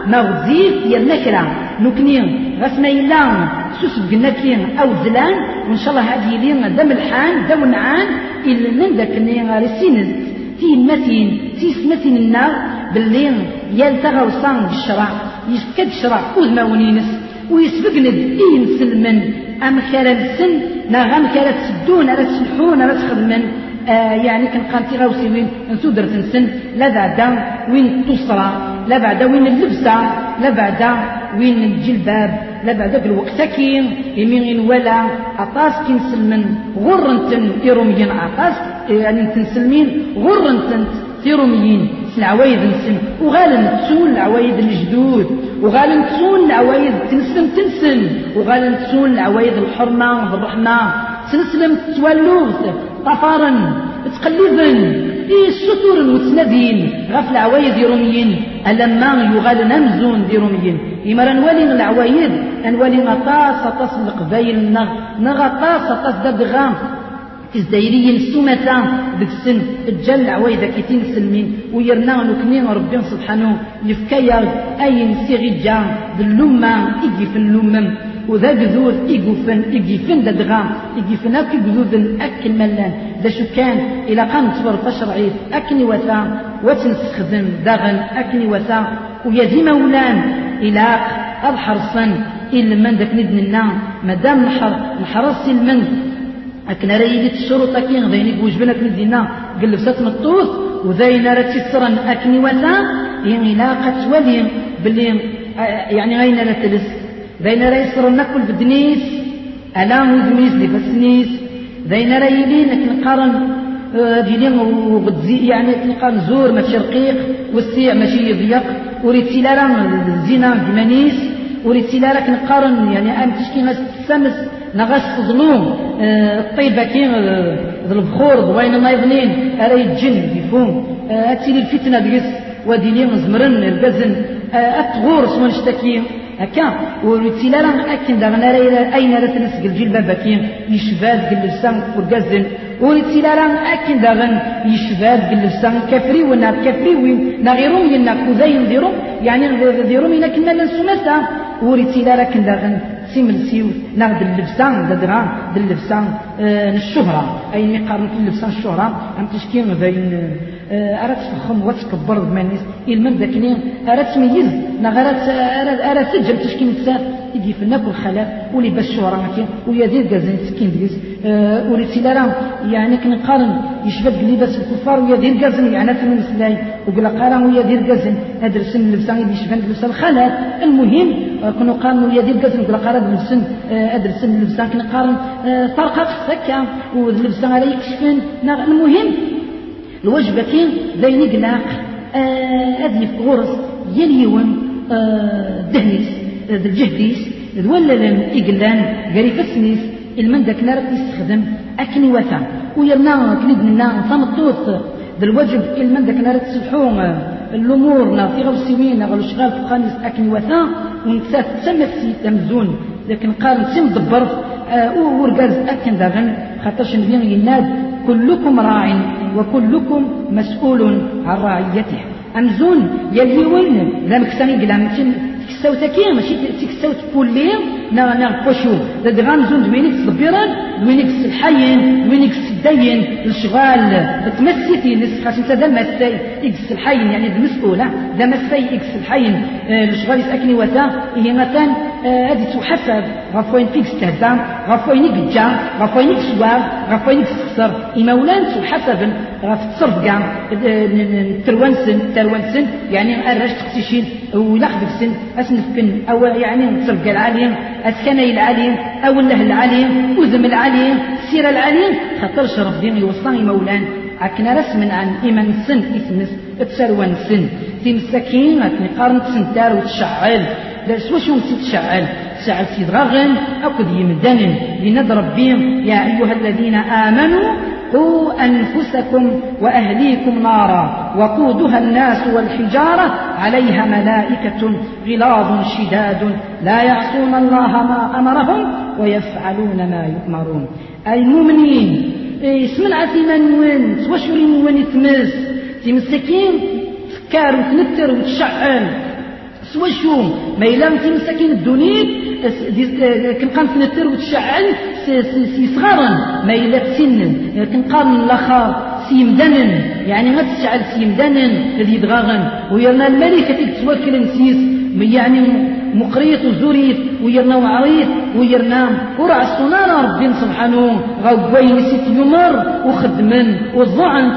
ما وتزيد يرنكرا نكني غسنا إلا سوس بقناكين أو زلان. وإن شاء الله هذه لين دم الحان دم نعان إلا ذاك غاري سينز. في المتين في سمتين النار. باللين يلتغى وصان بالشرع يسكد شرع أوز ما ونينس ويسبقند إين سلمن أم كرا السن نغم كرا تسدون ألا تسلحون ألا تخدمن. يعني كان قانتي غاوسي وين؟ نسودر تنسن لا بعدا وين التصرى لا بعدا وين اللبسة؟ لا بعدا وين الجلباب؟ لا بعدا الوقت كين يمين ولا عطاس كين سلمن غرنتن إيروميين عطاس. يعني تنسلمين غرنتن تيروميين العوايد نسن وغالن تسون العوايد الجدود. وغالن تسون العوايد تنسن تنسن وغالن تسون العوايد الحرمة بالرحمة تنسلم تولوث. طفارا تقلبا إيه السطور وتنادين غف العوايد يروميين. ألما يغال نمزون دي روميين إما نولي العوايد نولي غطاس غطاس القبايل نغ نغطاس غطاس دادغام الزايريين السمتا ديك السن الجل العوايدة كيتين سلمين. ويرنا نكني ربي سبحانه يفكايا أي نسيغي جا ذلوما إجي في اللومم وذا قذوذ إيقوفن إيقيفن دا دغام إيقيفن أكي قذوذن أكل ملان. دا شو كان إلى قام تصبر تشرعي أكني وثا وتنستخدم داغن أكني وثا ويزي مولان إلى الحرصن إلا من داك ندنا مادام نحر نحرص المن أكن ريدي الشروط كي غديني بوجبنا كندينا قلبسات مطوث وذاين راه تسرن أكني وثا يعني علاقة ولي باللي يعني غينا لا بين راه يسرن ناكل بدنيس ألا وزميس دي بسنيس بين راه يلين نقارن دينين وغتزي يعني نقارن زور ما شرقيق والسيع ماشي يضيق. وريت سيلارا الزنا دمانيس وريت سيلارا كنقارن يعني أم تشكي ناس السمس نغاس تظلوم الطيبة كي ذو البخور ضوين ما يظنين. أرى يتجن يفهم أتسيلي الفتنة ديس وديني مزمرن البزن. أتغور سوى نشتكي هكا. ورتيلا راه أكن داغنا أين راه تنسق الجلباب كي يشبال قلبسان ورقازن ورتيلا راه أكن داغن يشبال قلبسان كفري ونا كفري وين؟ نغيرهم ينا كوزاين ديرهم يعني ديرهم ينا كنا لنسومتا ورتيلا راه كن داغن سيملسيو ناخد اللبسان ددرا اللبسان آه الشهرة. أي مقارنة اللبسان الشهرة؟ عم تشكي آه، أراد تفخم وتكبر بمانيس المن ذاكني أراد تميز. نغرات أراد تجل تشكي نتسار يجي في الناب والخلاف ولي باش شهرة مكين دير كازين سكين ديس. أه ولي تيلارا يعني كنقارن يشبك لباس الكفار ويا دير كازين يعني في المسلاي وقال قارن ويا دير كازين هذا السن اللي يشبه لبس الخلاف. المهم آه، كنا قارن ويا دير كازين وقال قارن لبسن هذا السن اللبسان كنقارن فرقة سكا واللبسان على يكشفن. المهم الوجبة بين قلاق أدي في غرس يليون آه دهنيس ذا الجهديس ولا لن إقلان قريب السنيس المن داك نار يستخدم أكني وثا ويرنا كليد منا ثمطوط ذا الوجب المن داك نار تسبحون الأمور في غوسيوين غلو شغال في قانيس أكني وثا ونكسات تسمى تمزون لكن قال نسيم آه ورقاز أكن داغن خاطرش نبين يناد كلكم راع وكلكم مسؤول عن رعيته. أمزون يليون لا مكساني قلا تكساو تكيا ماشي تكساو تبولي نا نا بوشو دا غامزون دوينيك صبيران دوينيك الحين دوينيك الدين الشغال تمسيتي نس خاص انت ذا مسي إكس الحين يعني المسؤولة ذا مسي إكس الحين. الشغال يسأكني وثا هي مثلا؟ هذه تحسب غفوين فيكس تهدى غفوين يقجا غفوين يكسوار غفوين يكسر إمولان تحسب غف تصرف كاع تروانسن تروانسن يعني الرش تقسيشين ولا خدفسن اسنفكن أو يعني تصرف العاليم اسكني العاليم أو الله العاليم وزم العاليم سير العاليم. خاطرش ربي يوصاني مولان عكنا رسم عن إيمان سن إثمس تسروان سن. تمسكين قارن تسنتار وتشعل. درس واش تشعل؟ تشعل سيد غاغن أكد يمدن لنضرب بهم يا أيها الذين آمنوا قوا أنفسكم وأهليكم نارا وقودها الناس والحجارة عليها ملائكة غلاظ شداد. لا يعصون الله ما أمرهم ويفعلون ما يؤمرون. المؤمنين اسم العثيمان وين؟ تواشوري وين يتمس؟ تمسكين تفكار وتنتر وتشعل. سواشو ما إلا تمسكين الدنيا كنقام تنتر وتشعل سي صغارا ما إلا تسنن. كنقام الآخر سيمدنن يعني ما تشعل سيمدنن الذي يدغاغن. ويرنا الملكة تتوكل نسيس. يعني مقريت وزوريت ويرنا وعريت ويرنا ورع الصنانة ربي سبحانه. غوين سيت يمر وخدمن وضعنت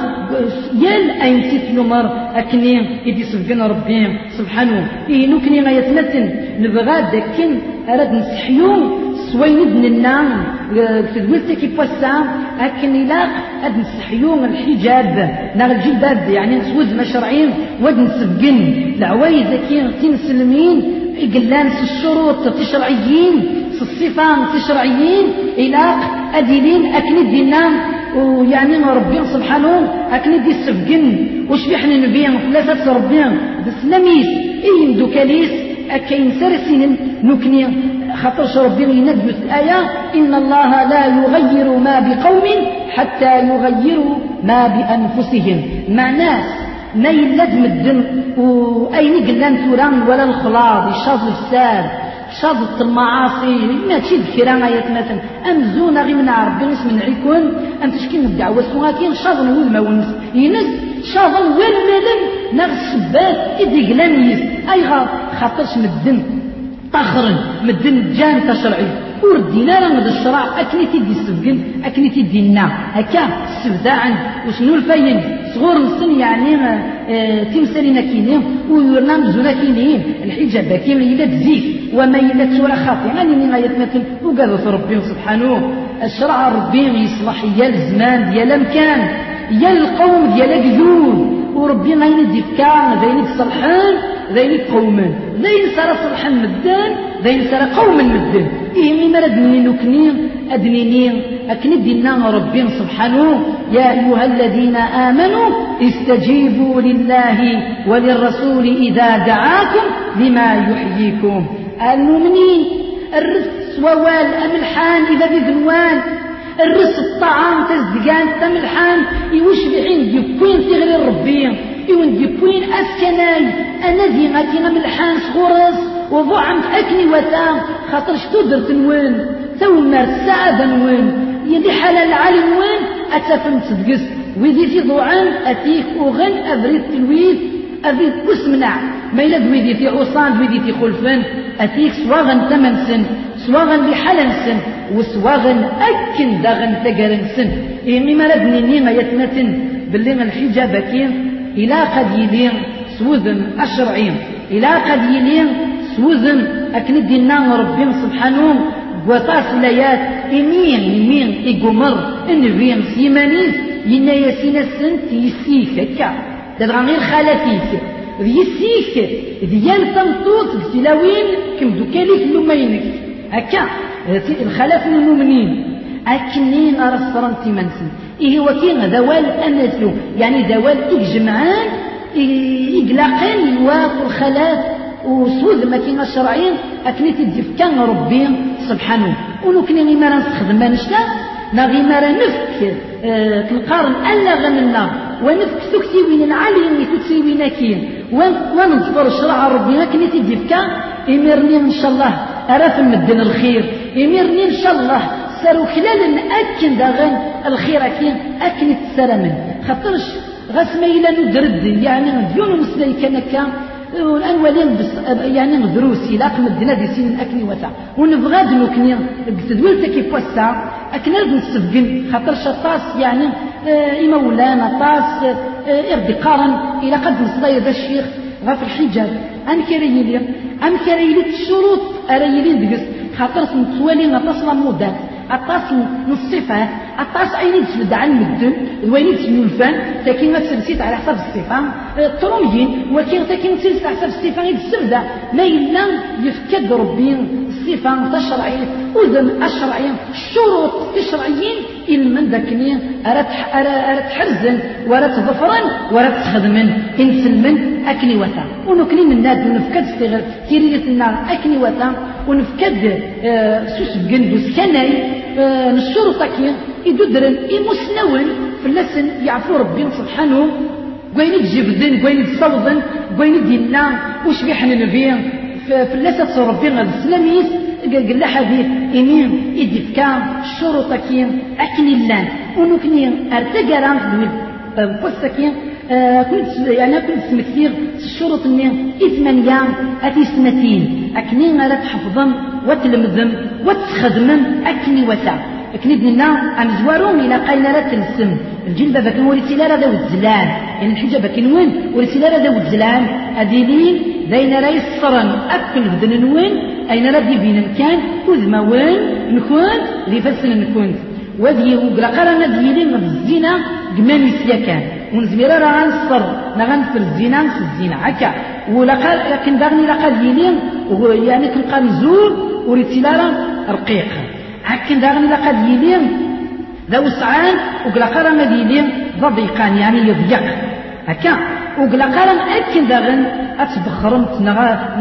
يال أين سيت يمر أكني يدي سبحان ربي سبحانه. إيه نكني ما يتمثل نبغى داكن أراد نسحيو. سوين ابن النام في الوزة كي بوسا أكن إلاق أد نسحيون الحجاب نغ الجلباب يعني نسوز مشرعين ود نسبقن. العوايز كي تنسلمين قلان الشروط تشرعيين الصفات تشرعيين إلاق أدينين أكن الدينام ويعني ربي سبحانه أكن دي السبقن وش بيحنا نبيع ثلاثة ربي بس لميس إيه دوكاليس أكين سرسين نكني خاطرش ربي ينبت الآية إن الله لا يغير ما بقوم حتى يغيروا ما بأنفسهم. معناه ما يلد مدن وأين قلان توران ولا الخلاص يشاظ السار شاظت المعاصي. ما تشد كرا آيات مثلا. أمزونا غي من ربي اسم نعيكون أم تشكي الدعوة سواتين شاظ نقول ما ونس ينس شاظ والملم نغ السبات إذي قلان يس أي خاطرش مدن. طخرا مدن جان تشرعي. وردينا راه من الشرع أكني تيدي السبقن أكني تيدي النا هكا السبداعا وشنو الفاين؟ صغور السن يعني آه تمثالنا كينين ويورنا مزونا كينين الحجاب كيما إلا تزيك وما إلا تورا خاطئ يعني من غاية مثل وقال ربي سبحانه الشرع ربي يصلح يا الزمان ديال الأمكان يا القوم ديال جذور وربي غاين ديفكا زينك صلحان زينك قوما. زين صار صلحا مدان زين صار قوما مدان إيه مرد من نكنين أدنينين أكن دينا ربي سبحانه. يا أيها الذين آمنوا استجيبوا لله وللرسول إذا دعاكم لما يحييكم. المؤمنين الرس ووال أملحان إذا بذنوان. الرس الطعام تزدقان تملحان. يوش بعين ديكوين تغلي الربي يون ديكوين أسكناي. أنا ذي غاتي ملحان صغورس وضعم أكني وتام. خاطر شتو درت نوين. تومر السعادة نوين. يلي حلال العالم وين؟ أتفهم تدقس. ويدي في ضوعان أتيك وغن أبريد تلويد. أبريد أسمنع ما إلا دويدي في عصان دويدي في خلفان أتيك سواغن ثمن سن. سواغن بحلن سن. وسواغن أكن داغن تقرن سن. إني ما ردني نيما يتمتن. باللي الحجاب كين إلى قد يلين سوذن أشرعين. إلى قد يلين سوذن أكن دينا ربي سبحانه وطاس ليات إمين إمين إقمر. إنفيم سيمانيز ينا ياسين السنت يسيك هكا تدغى غير خالتيك ديال تنطوط بتلاوين كم دوكاليك لمينك هكا. الخلاف المؤمنين أكنين أرى الصرنتي إيه وكين ذوال أنسلو يعني ذوال إجمعان إقلاقين الواق والخلاف وسود ما كينا الشرعين أكني تدف كان ربي سبحانه. ولو كنا ما نستخدم ما نشتا نغي ما نفك آه القرن ألا غمنا ونفك تكتي وين العالي تكتي وين كين ونظفر الشرع ربي. كني تدف كان إمرني إن شاء الله. أرى مدن الخير. إمرني إن شاء الله. سارو خلال أكن داغن الخير أكين أكن تسرمن خاطرش غاس ما إلا ندرد يعني ديون مسلي كان كان والأنوالين بس يعني دروسي لا قمدنا دي سين أكني وتا. ونبغى دنوكني تدولت كيف وسع أكنا نسفقن خاطر شطاس يعني إما ولانا طاس إردي قارن إلى قد نصدي ذا الشيخ غاف الحجاب. أم كريلي أم كريلي الشروط أريلي دقس خاطر نتوالي نتصل مودات أطاس من الصفات أطاس أين تسبد عن مدن وين تسنولفان لكن ما تسلسيت على حساب الصفة. ترومجين ولكن لكن تسلسيت على حساب الصفة يتسبدا ما إلا يفكد ربي الصفة الشرعية. أذن الشرعية الشروط الشرعيين من ذاكني أراد أراد حرزن ورات ظفرا ورات تخدمن. إنسلمن أكني وتا ونكني من ناد ونفكد استغل النار أكني وتا ونفكد آه سوس بجندوس كناي آه نشرو تاكين يددرن يمسنون فلسن يعفو ربي سبحانه وين تجبدن وين تصوضن وين دينا وش بيحن نبي فلسة ربي غد السلاميس. قال حديث إنين إدفكا الشروط كين أكني اللان ونكني أرتقرا بوستكين آه كنت يعني كنت سمكتير الشروط مني إثمانية أتي سنتين. أكني غير تحفظن. وتلمذن وتخدمن أكني وسع. أكني دينا أم زوارون إلى قاينا لا تلسم الجلبة بكن وريتي لا ذا الزلال. يعني الحجة بكن وين؟ وريتي لا ذا الزلال. أدينين دين راي الصرن أكل بدن وين؟ أين ردي بين مكان وذما وين؟ نكون؟ ذي فسن نكون. وذي وقلا قرنا ديالين الزنا قمان يسيا كان ونزميرا راه غنصر نغن في الزنا في الزنا. هكا ولا لكن داغني لا قال يعني كنبقى نزور وريتي لا رقيق هكا داغني لا قال ديالين ذا وسعان وقلا قرنا ديالين ضيقان يعني يضيق. هكا وقلا قرن أكن داغن أتبخرمت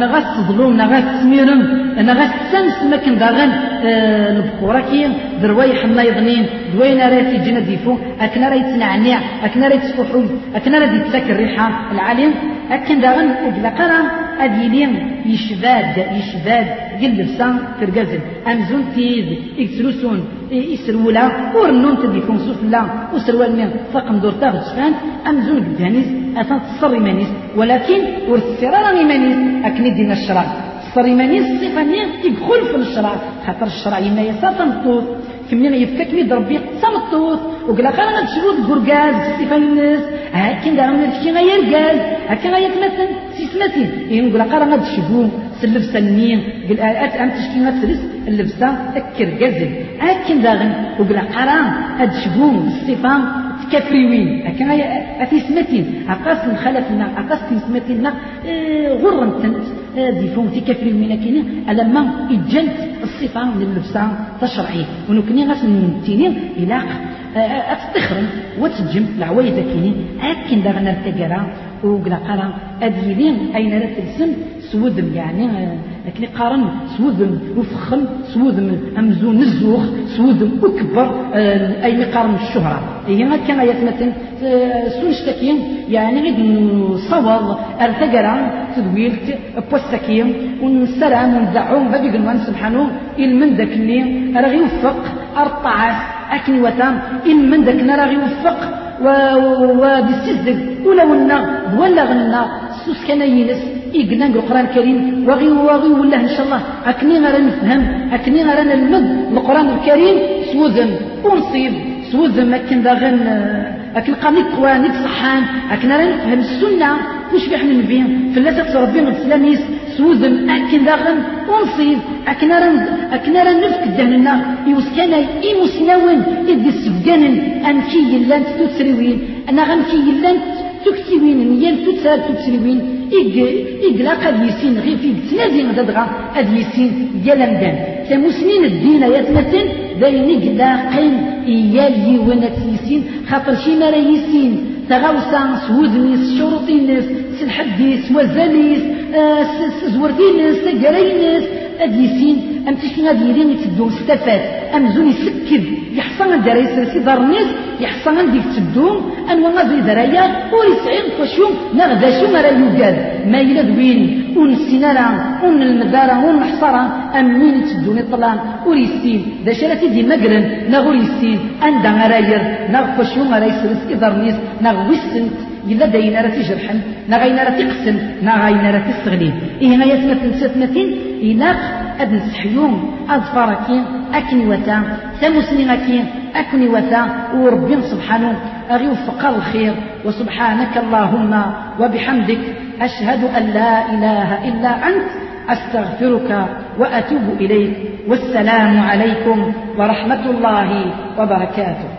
نغا تظلم نغا تسميرم نغا تسنس مكن داغن آه البخورة كي درواي حنا يظنين دوين راه تيجينا ديفو. أكن راه يتنعنع أكن راه يتفحو أكن راه يتسك الريحة العالم. أكن داغن وقلا أديلين يشباد يشباد قل لبسان ترقزل أمزون تيد إكسلوسون يسرولا ورنون تديكم سفلا وسروال من فقم دور تاغد شفان. أمزون قدانيس أثان تصري مانيس ولكن ورسرارا مانيس أكني دينا الشرع تصري مانيس صفة يدخل في الشرع خاطر الشرع يما يسار تمطوط كمين يفكك ميد ربي تمطوط وقلا قال أنا تشبوت قرقاز صفة الناس هاكين دار من تشكي غير قاز هاكين غير تمثل سيسمتين إيه قلا قال أنا تشبو سلبسة النين قل أت أم تشكي ما تلس اللبسة تكر قزل. هاكين داغن وقلا قران أدشبو الصفة تكفريوين. هكا أتي سمتين أقاس خلفنا أقاس سمتنا آه غرم تنت. ديفون في كفريوين. كيني ألما إجنت الصفة من اللبسة تشرعي. ونكني غاس نتيني إلاق أتستخرم وتجم العوايد كيني. أكن داغنا التقرا وقلا قرا أديلين أين لا تلسم سودم يعني لكن قارن سودم وفخم سودم أمزون الزوخ سودم أكبر آه، أي مقارن الشهرة؟ هي كان يتمثل آه، سونشتكين يعني غير نصوض أرتقرا تدويلت بوستكين ونسلام وندعوم بابي قلوان سبحانه. المن ذاك اللي راه يوفق أرطعاس أكني وتام. المن ذاك راه يوفق وبالسزق ولو النا ولا غنا سوس كان ينس إقنا القرآن الكريم. وغي وغي ولا إن شاء الله. أكني غير نفهم. أكني غير نلمد القرآن الكريم. سوذن ونصيب. سوذن أكن داغن أكن قامي قوانيك صحان. أكن غير نفهم السنة. وش بيحنا نبين فلاسة ربي من السلاميس. سوذن أكن داغن ونصيب. أكن رن أكن رن نفك دهننا يوسكان إيموسناون إذ السبقان أنكي يلان تتسريوين أنا غنكي يلان تكتبين نيال تتسال تتسريوين إقلا قد يسين. غير في تنازي غدا قد يسين. ديال مدان تمسنين الدين يتمثل داين إقلا قين إيال يوانا يسين خاطر شي مرا يسين. تغاوسا سودنيس شروطينيس سنحديس وزانيس آه زوردينيس تقرينيس أديسين أم تشنا ديرين يتدون ستفات أم زون يسكد يحصل دار يسرسي دار الناس يحصل ديك تدون أن زي درايا ويسعين فشوم نغدا شو مرا يوجد ما إلا دوين ون السنارة ون المدارة ون الحصارة أم مين تدون طلان وريسين دا شراتي دي مقرن؟ نغور يسين أندا غراير نغ فشوم مرا يسرس إدار نيس نغ وسنت إلا داين راه تجرحن نا غاين راه تقسم نا غاين راه تستغلين إيه غايا تمثل ستمثل إلا أد نسحيوم أظفاركين أكني وتا سمسنينكين أكني وتا وربي سبحانه أغي وفق الخير. وسبحانك اللهم وبحمدك أشهد أن لا إله إلا أنت أستغفرك وأتوب إليك. والسلام عليكم ورحمة الله وبركاته.